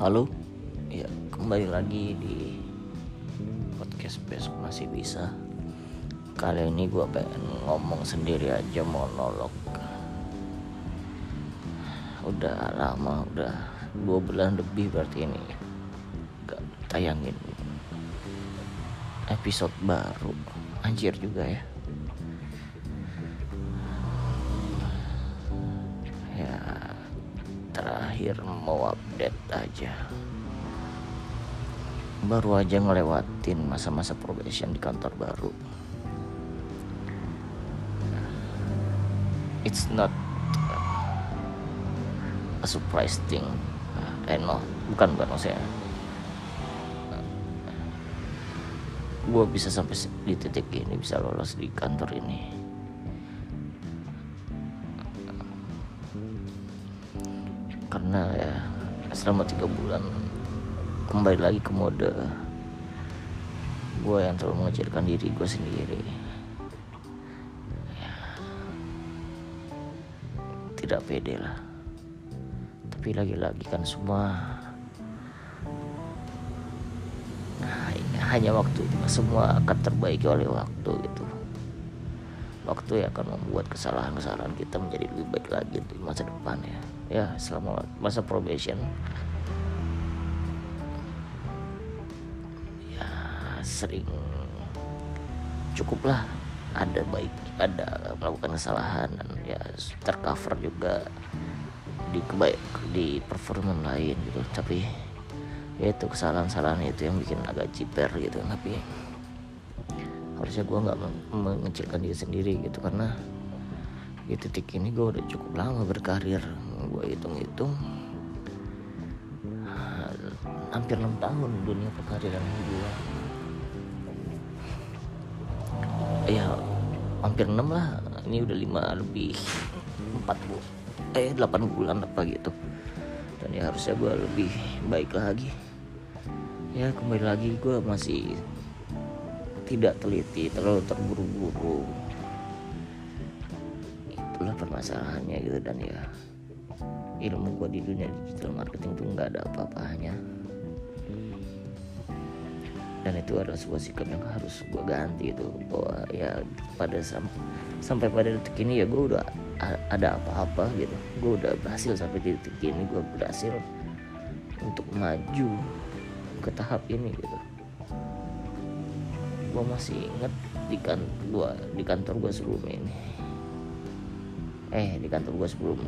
Halo, ya kembali lagi di podcast besok masih bisa. Kali ini gue pengen ngomong sendiri aja monolog. Udah lama, udah dua bulan lebih berarti ini gak tayangin episode baru. Anjir juga ya. Terakhir mau update aja. Baru aja ngelewatin masa-masa probation di kantor baru. It's not a surprise thing. Eh no bukan bukan maksudnya. Gue bisa sampai di titik ini bisa lolos di kantor ini selama tiga bulan. Kembali lagi ke mode gue yang terlalu mengecilkan diri gue sendiri. Ya, tidak pede lah. Tapi lagi-lagi kan semua nah, hanya waktu semua akan terbaiki oleh waktu gitu. Waktu yang akan membuat kesalahan-kesalahan kita menjadi lebih baik lagi di masa depan ya ya selama masa probation. Ya sering cukuplah. Ada baik ada melakukan kesalahan dan ya tercover juga di kebaik di performan lain gitu. Tapi ya itu kesalahan-kesalahan itu yang bikin agak ciper gitu. Tapi harusnya gue nggak mengecilkan diri sendiri gitu. Karena di titik ini gue udah cukup lama berkarir gue hitung-hitung hampir enam tahun dunia perkariran gue ya hampir enam lah. Ini udah lima lebih empat bu eh delapan bulan apa gitu. Dan ya harusnya gue lebih baik lagi. Ya kembali lagi gue masih tidak teliti terlalu terburu-buru. Itulah permasalahannya gitu dan ya ilmu gue di dunia digital marketing tuh nggak ada apa-apanya. Dan itu adalah sebuah sikap yang harus gue ganti itu bahwa ya pada sam sampai pada detik ini ya gue udah ada apa-apa gitu. Gue udah berhasil sampai di detik ini gue berhasil untuk maju ke tahap ini gitu. Gue masih inget di kan gua di kantor gue sebelum ini. Eh di kantor gue sebelum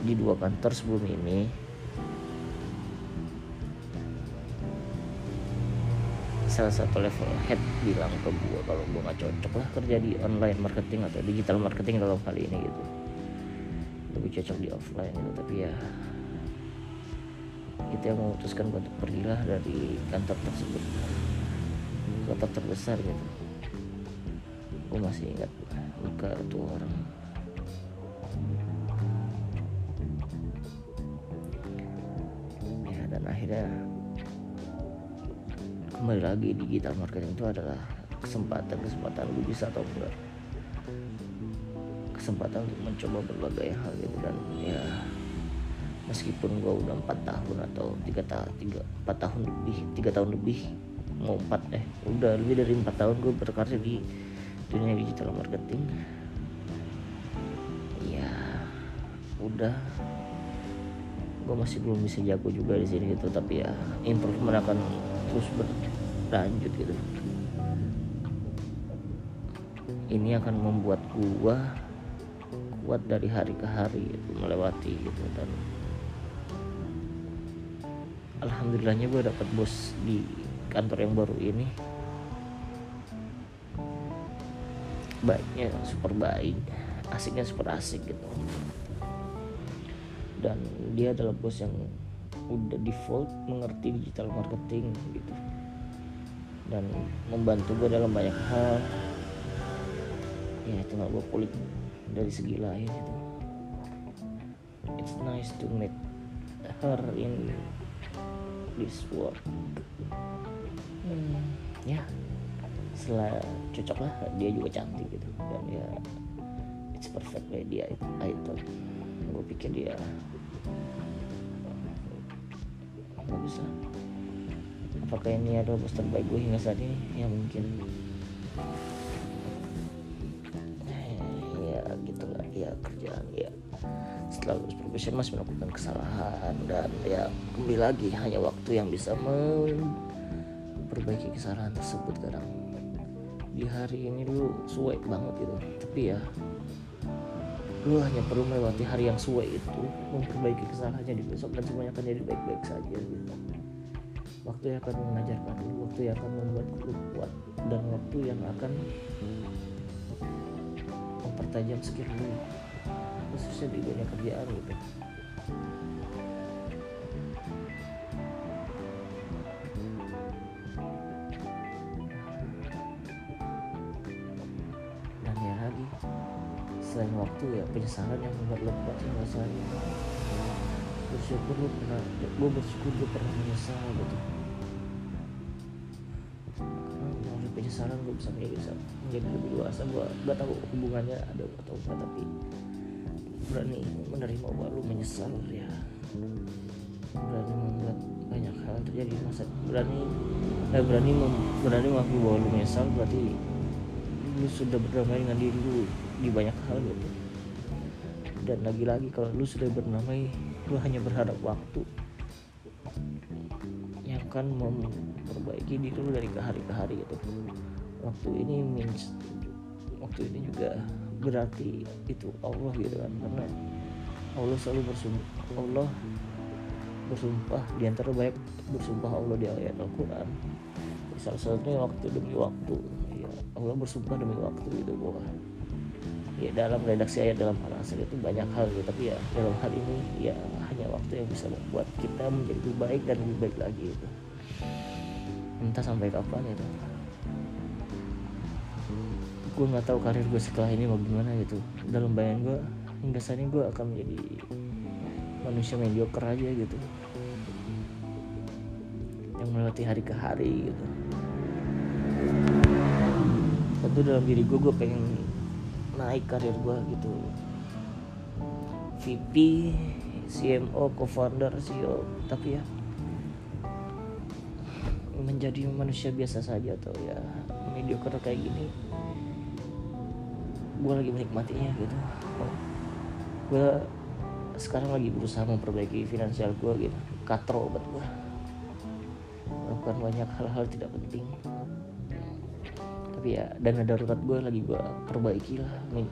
di dua kantor sebelum ini. Salah satu level head bilang ke gue kalau gue nggak cocok lah kerja di online marketing atau digital marketing dalam kali ini gitu. Lebih cocok di offline gitu tapi ya itu yang memutuskan gue untuk pergilah dari kantor tersebut. Kota terbesar gitu. Gue masih ingat muka tuh orang dan akhirnya kembali lagi digital marketing itu adalah kesempatan kesempatan gue bisa atau enggak. Kesempatan untuk mencoba berbagai hal gitu. Dan ya meskipun gue udah empat tahun atau tiga tahun tiga empat tahun lebih tiga tahun lebih mau empat eh udah lebih dari empat tahun gue berkarir di dunia digital marketing. Ya udah gue masih belum bisa jago juga di sini gitu tapi ya improvement akan terus berlanjut gitu. Ini akan membuat gue kuat dari hari ke hari gitu, melewati gitu dan alhamdulillahnya gue dapat bos di kantor yang baru ini. Baiknya super baik asiknya super asik gitu dan dia adalah bos yang udah default mengerti digital marketing gitu. Dan membantu gue dalam banyak hal. Ya tinggal gue kulik dari segi lain itu it's nice to meet her in this work hmm, ya setelah cocok lah dia juga cantik gitu. Dan ya it's perfect way dia I thought gue pikir dia nggak bisa apakah ini adalah bos terbaik gue hingga saat ini? Ya mungkin. Ya gitulah ya kerjaan ya. Setelah lulus profesional masih melakukan kesalahan dan ya kembali lagi hanya waktu yang bisa memperbaiki kesalahan tersebut kadang. Di hari ini lu suwe banget gitu. Tapi ya lu hanya perlu melewati hari yang suwe itu memperbaiki kesalahannya di besok dan semuanya akan jadi baik-baik saja gitu. Waktu yang akan mengajarkan lu waktu yang akan membuat lu kuat dan waktu yang akan mempertajam skill lu. Khususnya di dunia kerjaan gitu waktu ya penyesalan yang membuat hingga saat ini bersyukur lu pernah gue bersyukur lu pernah menyesal gitu. Karena melalui penyesalan gue bisa menjadi, menjadi lebih dewasa gue gak tahu hubungannya ada atau enggak tapi berani menerima bahwa lu menyesal ya. Berani membuat banyak hal terjadi di masa berani eh, berani mem, berani mengakui bahwa lu menyesal berarti lu sudah berdamai dengan diri lu di banyak hal gitu dan lagi-lagi kalau lu sudah berdamai lu hanya berharap waktu yang akan memperbaiki diri lu dari ke hari ke hari gitu. Waktu ini means waktu ini juga berarti itu Allah gitu kan. Karena Allah selalu bersumpah Allah bersumpah. Di antara banyak bersumpah Allah di ayat Al-Quran salah satunya waktu demi waktu. Ya, Allah bersumpah demi waktu gitu bahwa ya dalam redaksi ayat dalam hal asal itu banyak hal gitu. Tapi ya dalam hal ini ya hanya waktu yang bisa membuat kita menjadi lebih baik dan lebih baik lagi itu entah sampai kapan itu. Gue nggak tahu karir gue setelah ini mau gimana gitu. Dalam bayangan gue hingga saat ini gue akan menjadi manusia mediocre aja gitu. Yang melewati hari ke hari gitu. Tentu dalam diri gue gue pengen naik karir gue gitu. VP CMO co-founder CEO tapi ya menjadi manusia biasa saja atau ya mediocre kayak gini gue lagi menikmatinya gitu. Gue sekarang lagi berusaha memperbaiki finansial gue gitu katro obat gue melakukan banyak hal-hal tidak penting tapi ya dana darurat gue lagi gue perbaiki lah. Nih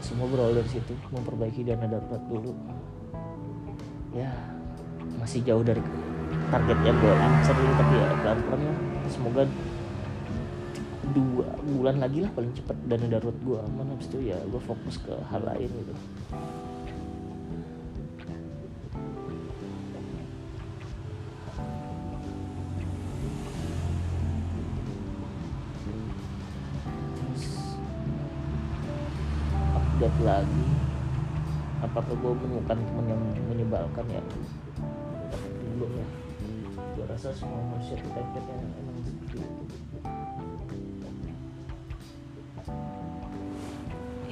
semua berawal dari situ memperbaiki dana darurat dulu. Ya masih jauh dari target yang gue incer dulu tapi ya pelan-pelan lah. Semoga dua bulan lagi lah paling cepat dana darurat gue aman habis itu ya gue fokus ke hal lain gitu lagi. Apakah gue menemukan teman yang menyebalkan ya? Belum ya. Gue rasa semua manusia kita kita emang seperti itu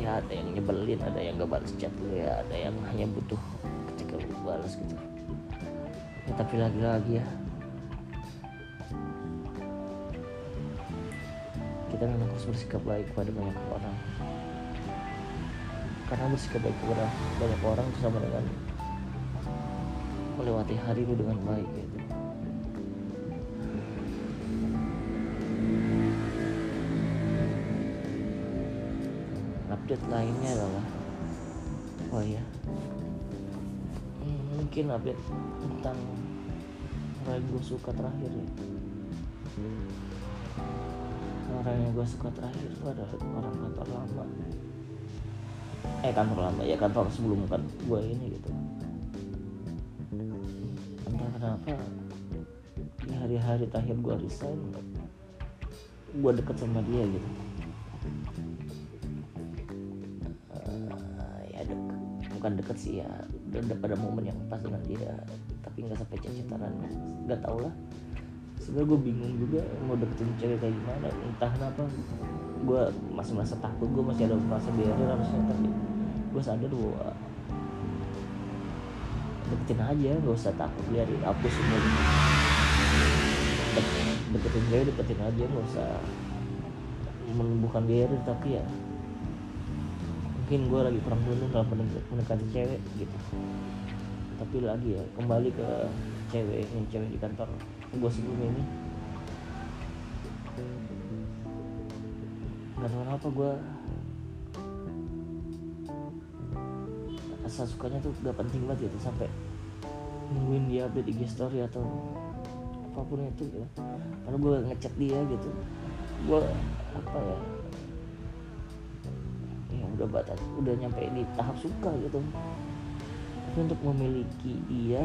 ya ada yang nyebelin ada yang gak balas chat lu ya ada yang hanya butuh ketika lu balas gitu. Ya tapi lagi-lagi ya. Kita memang harus bersikap baik kepada banyak orang karena bersikap baik kepada banyak orang itu sama dengan melewati hari lu dengan baik gitu. Update lainnya adalah oh ya mungkin update tentang orang yang gue suka terakhir ya. Orang yang gue suka terakhir itu adalah orang kantor lama eh kantor lama. Ya kantor sebelum kan gue ini gitu. Entah kenapa di hari-hari terakhir gue resign gue deket sama dia gitu. Eh, ya deket bukan deket sih ya. Udah pada momen yang pas dengan dia tapi nggak sampai cecetan. Nggak tau lah. Sebenarnya gue bingung juga mau deketin cewek kayak gimana entah kenapa gue masih merasa takut gue masih ada merasa barrier harusnya tapi gue sadar bahwa deketin aja nggak usah takut lihat hapus semua deketin cewek deketin aja nggak usah menumbuhkan diri tapi ya mungkin gue lagi kurang dulu dalam mendekati cewek gitu. Tapi lagi ya kembali ke cewek ini cewek di kantor gue sebelum ini nggak tahu apa gue rasa sukanya tuh gak penting banget gitu sampai nungguin dia update IG story atau apa pun itu gitu. Karena gue ngechat dia gitu. Gue apa ya ya udah batas udah nyampe di tahap suka gitu. Tapi untuk memiliki dia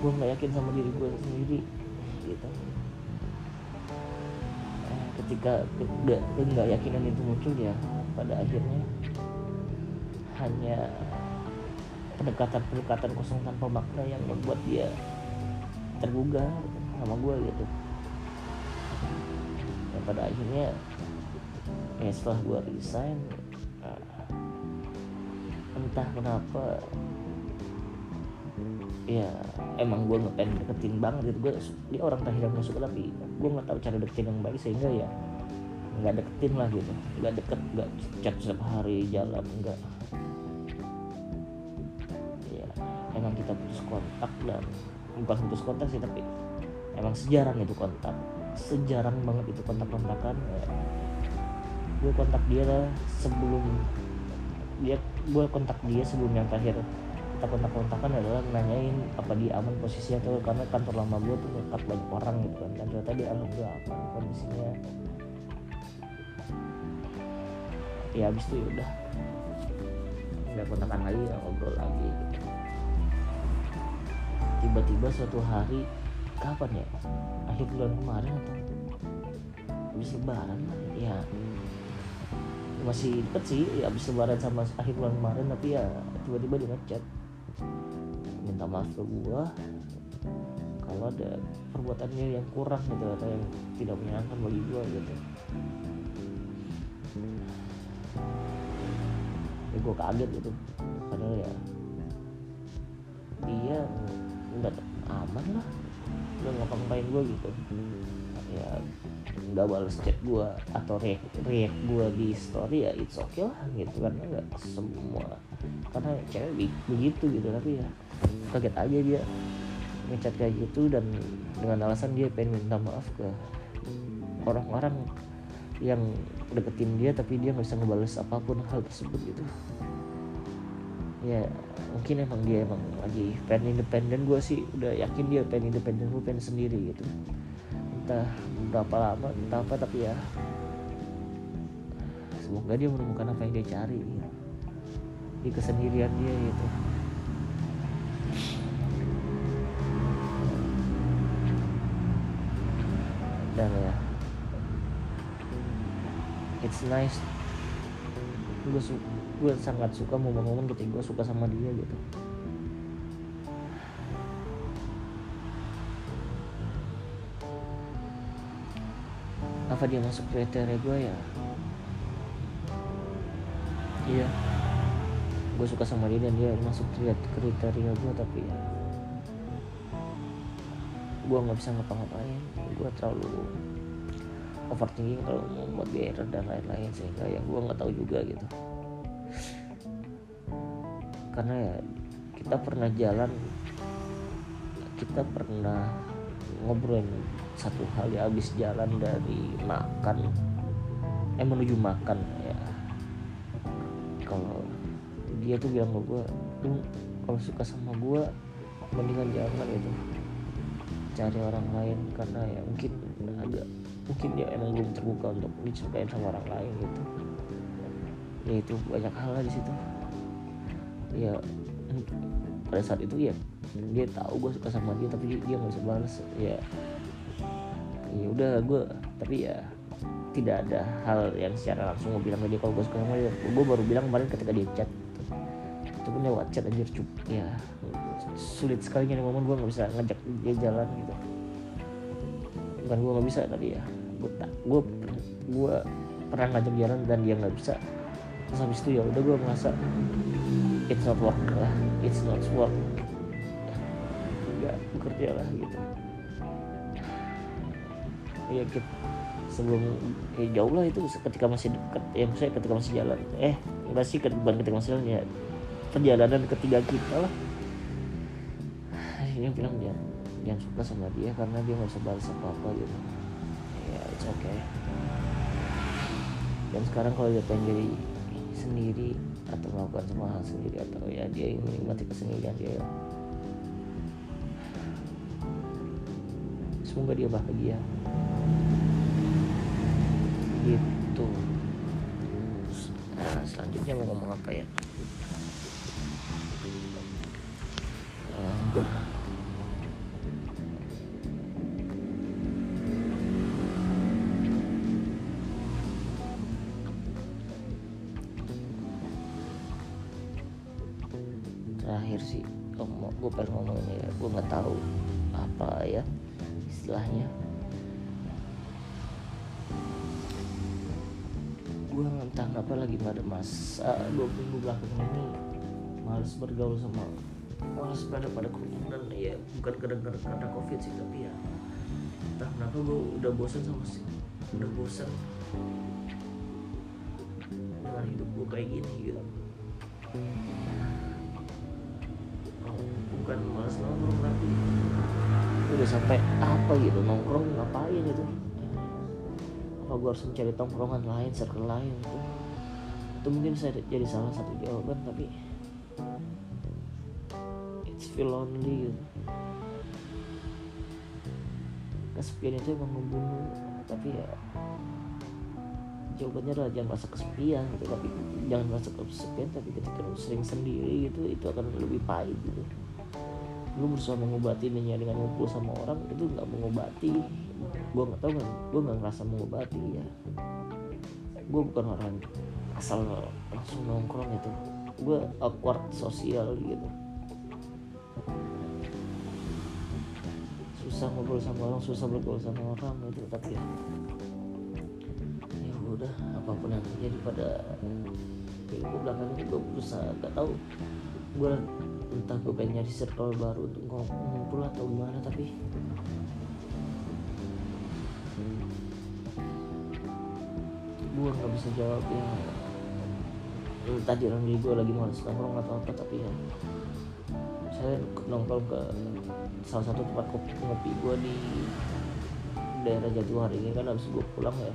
gue nggak yakin sama diri gue sendiri gitu ketika nggak yakinan itu muncul ya pada akhirnya hanya pendekatan-pendekatan kosong tanpa makna yang membuat dia tergugah sama gue gitu. Dan pada akhirnya ya setelah gue resign uh, entah kenapa ya emang gue ngepen deketin banget gitu. Gue dia orang terakhir yang suka tapi gue nggak tahu cara deketin yang baik sehingga ya nggak deketin lah gitu. Nggak deket nggak chat setiap hari jalan nggak. Emang kita putus kontak dan bukan putus kontak sih tapi emang sejarang itu kontak. Sejarang banget itu kontak-kontakan ya. gue kontak dia lah sebelum dia gue kontak dia sebelum yang terakhir kontak-kontakan adalah nanyain apa dia aman posisi atau karena kantor lama gue tuh dekat banyak orang gitu kan. Dan ternyata dia alhamdulillah aman kondisinya. Ya habis itu ya udah. Nggak kontakan lagi ngobrol lagi gitu. Tiba-tiba suatu hari kapan ya? Akhir bulan kemarin atau habis lebaran ya. Masih deket sih ya habis lebaran sama akhir bulan kemarin tapi ya tiba-tiba dia ngechat minta maaf ke gua kalau ada perbuatannya yang kurang gitu atau yang tidak menyenangkan bagi gua gitu. Ya gua kaget gitu. Padahal ya dia udah aman lah. Udah ngapa-ngapain gue gitu ya nggak balas chat gue atau react, react gue di story ya it's okay lah gitu. Karena nggak semua karena cewek begitu gitu. Tapi ya kaget aja dia ngechat kayak gitu dan dengan alasan dia pengen minta maaf ke orang-orang yang deketin dia tapi dia nggak bisa ngebales apa pun hal tersebut gitu. Ya mungkin emang dia emang lagi pengen independen. Gue sih udah yakin dia pengen independen gue pengen sendiri gitu entah berapa lama entah apa tapi ya. Semoga dia menemukan apa yang dia cari. Gitu. di kesendirian dia gitu. Dan ya it's nice. Gue gue sangat suka momen-momen ketika gue suka sama dia gitu apa dia masuk kriteria gue ya? Iya. Gue suka sama dia dan dia masuk kriteria gue tapi ya gue nggak bisa ngapa-ngapain. Gue terlalu overthinking terlalu membuat biar dan lain-lain sehingga ya gue nggak tahu juga gitu. Karena ya kita pernah jalan kita pernah ngobrol satu hal ya habis jalan dari makan eh menuju makan ya. Kalau dia tuh bilang ke gue lu kalau suka sama gue mendingan jangan itu cari orang lain karena ya mungkin ada mungkin dia emang belum terbuka untuk disukain sama orang lain gitu. Ya itu banyak hal lah di situ. Ya pada saat itu ya dia tahu gue suka sama dia tapi dia nggak bisa balas ya ya udah gue tapi ya tidak ada hal yang secara langsung gue bilang ke dia. Kalau gue suka sama dia gue baru bilang kemarin ketika dia chat. Itu pun lewat chat anjir cup. Ya sulit sekali nih momen gue nggak bisa ngajak dia jalan gitu. Bukan gue nggak bisa tapi ya gue tak gue gue pernah ngajak jalan dan dia nggak bisa. Terus habis itu ya udah gue merasa it's not work lah it's not work. Nggak bekerja lah gitu ya kita sebelum ya jauh lah itu ketika masih dekat ya saya ketika masih jalan. Eh enggak sih bukan ketika masih jalan ya. Perjalanan ketiga kita lah. Akhirnya bilang dia jangan suka sama dia karena dia nggak balas apa apa gitu. Ya it's okay. Dan sekarang kalau dia pengen jadi sendiri atau melakukan semua hal sendiri atau ya dia ingin menikmati kesendirian dia semoga dia bahagia. Gitu. Nah selanjutnya mau ngomong apa ya kenapa lagi pada masa dua minggu belakang ini. Males bergaul sama males pada pada kerumunan. Ya bukan gara-gara karena covid sih tapi ya entah kenapa gue udah bosan sama sih udah bosan dengan hidup gue kayak gini gitu. Bukan malas nongkrong tapi udah sampai apa gitu nongkrong ngapain gitu apa gue harus mencari tongkrongan lain circle lain gitu. Itu mungkin saya jadi salah satu jawaban tapi it's feel lonely gitu. Kesepian itu emang membunuh tapi ya jawabannya adalah jangan merasa kesepian gitu tapi jangan merasa kesepian tapi ketika lu sering sendiri gitu itu akan lebih pahit gitu. Lu berusaha mengobati ini dengan ngumpul sama orang itu nggak mengobati gue nggak tahu gue nggak ngerasa mengobati ya gue bukan orang asal langsung nongkrong gitu. Gue awkward sosial gitu. Susah ngobrol sama orang susah bergaul sama orang gitu tapi ya ya udah apa pun yang terjadi pada gue belakang ini gue berusaha gak tahu. Gue entah gue pengen nyari circle baru untuk ngumpul atau gimana tapi gue nggak bisa jawab ya. Tadi orang gue lagi males nongkrong atau apa tapi ya. Saya nongkrong ke salah satu tempat kopi ngopi gue di daerah Jatiwaringin ini kan habis gue pulang ya.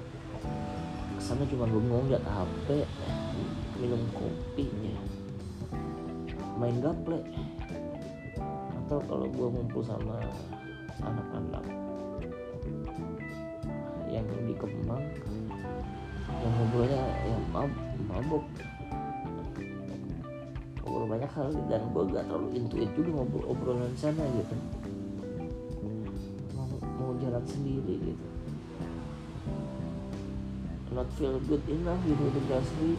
Ke sana cuma bengong liat HP minum kopinya. Main gaple. Atau kalau gue ngumpul sama anak-anak yang di Kemang yang ngobrolnya ya mab mabuk. Ngobrol banyak hal dan gue gak terlalu intuit juga ngobrol obrolan sana gitu. Mau, mau jalan sendiri gitu. Not feel good enough gitu untuk jalan sendiri.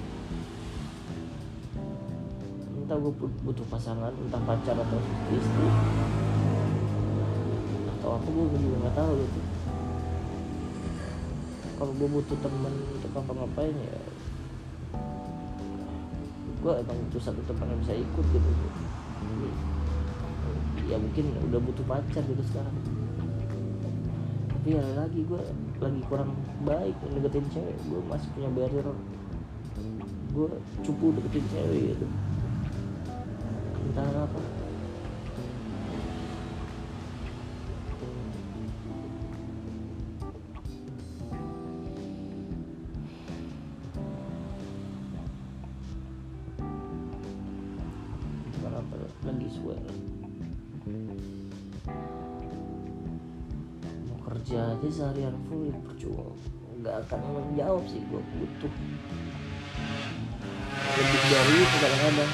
Entah gue butuh pasangan entah pacar atau istri. Atau apa gue juga nggak tahu gitu kalau gue butuh temen untuk ngapa-ngapain ya gue emang butuh satu teman yang bisa ikut gitu. Ya mungkin udah butuh pacar gitu sekarang. Tapi ya lagi gue lagi kurang baik deketin cewek gue masih punya barrier. Gue cupu deketin cewek gitu. Entah apa lagi suwe mau kerja aja seharian full percuma. Nggak akan menjawab sih gue butuh. Lebih dari itu kadang-kadang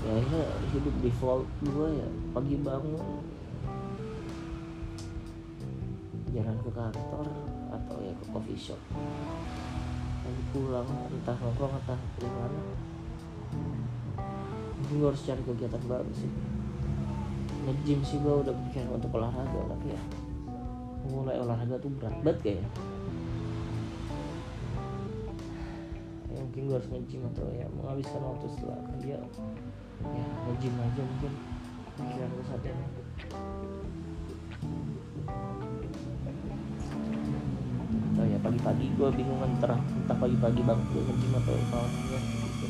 ya akhirnya hidup default gue ya pagi bangun kantor atau ya ke coffee shop. Lalu pulang entah nongkrong entah gimana gue harus cari kegiatan baru sih. Nge-gym sih gue udah pikiran untuk olahraga tapi ya mulai olahraga tuh berat banget kayak ya mungkin gue harus nge-gym atau ya menghabiskan waktu setelah kerja. Ya nge-gym aja mungkin. Pikiran gue saat ini pagi-pagi gue bingung antara entah pagi-pagi banget gue nge-gym atau malam gue gitu.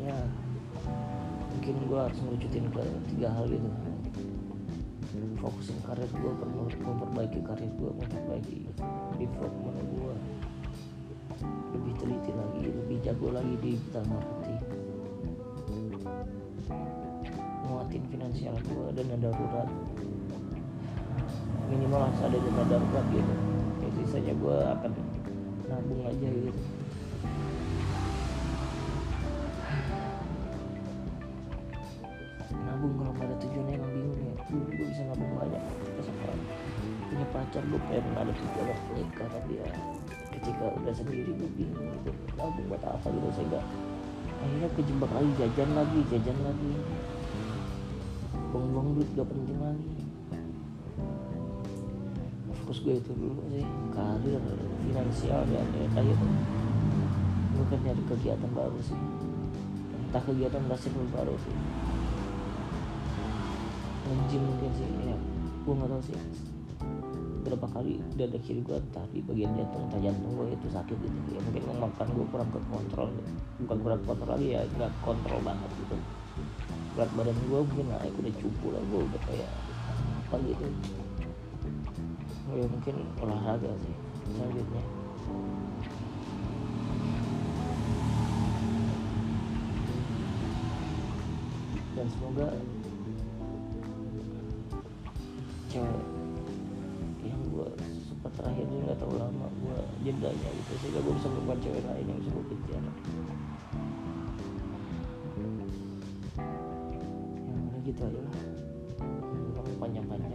Ya, mungkin gue harus ngerucutin ke tiga hal gitu fokusin karir gue memperbaiki karir gue memperbaiki development gue lebih teliti lagi lebih jago lagi di digital marketing. Nguatin finansial gue dana darurat. Minimal harus ada dana darurat gitu. Ya sisanya gue akan nabung aja gitu pacar gue pengen ada tujuan untuk nikah tapi ya ketika udah sendiri gue bingung gitu. Nabung buat apa gitu sehingga akhirnya kejebak lagi jajan lagi jajan lagi. Buang-buang duit gak penting lagi. Fokus gue itu dulu sih karir finansial ya kayak gue kan nyari kegiatan baru sih. Entah kegiatan basically baru sih. Nge-gym mungkin sih ya. Gue nggak tahu sih berapa kali dada kiri gue entah di bagian jantung entah jantung gue itu sakit gitu. Ya mungkin memakan gue kurang kontrol bukan kurang kontrol lagi ya nggak kontrol banget gitu. Berat badan gue mungkin naik udah cupu lah gue udah kayak apa gitu. Ya mungkin olahraga sih selanjutnya. Dan semoga cewek suka terakhir ini nggak tahu lama gue jedanya gitu sehingga gue bisa menemukan cewek lain yang bisa gue kejar ya udah gitu aja lah. Panjang-panjang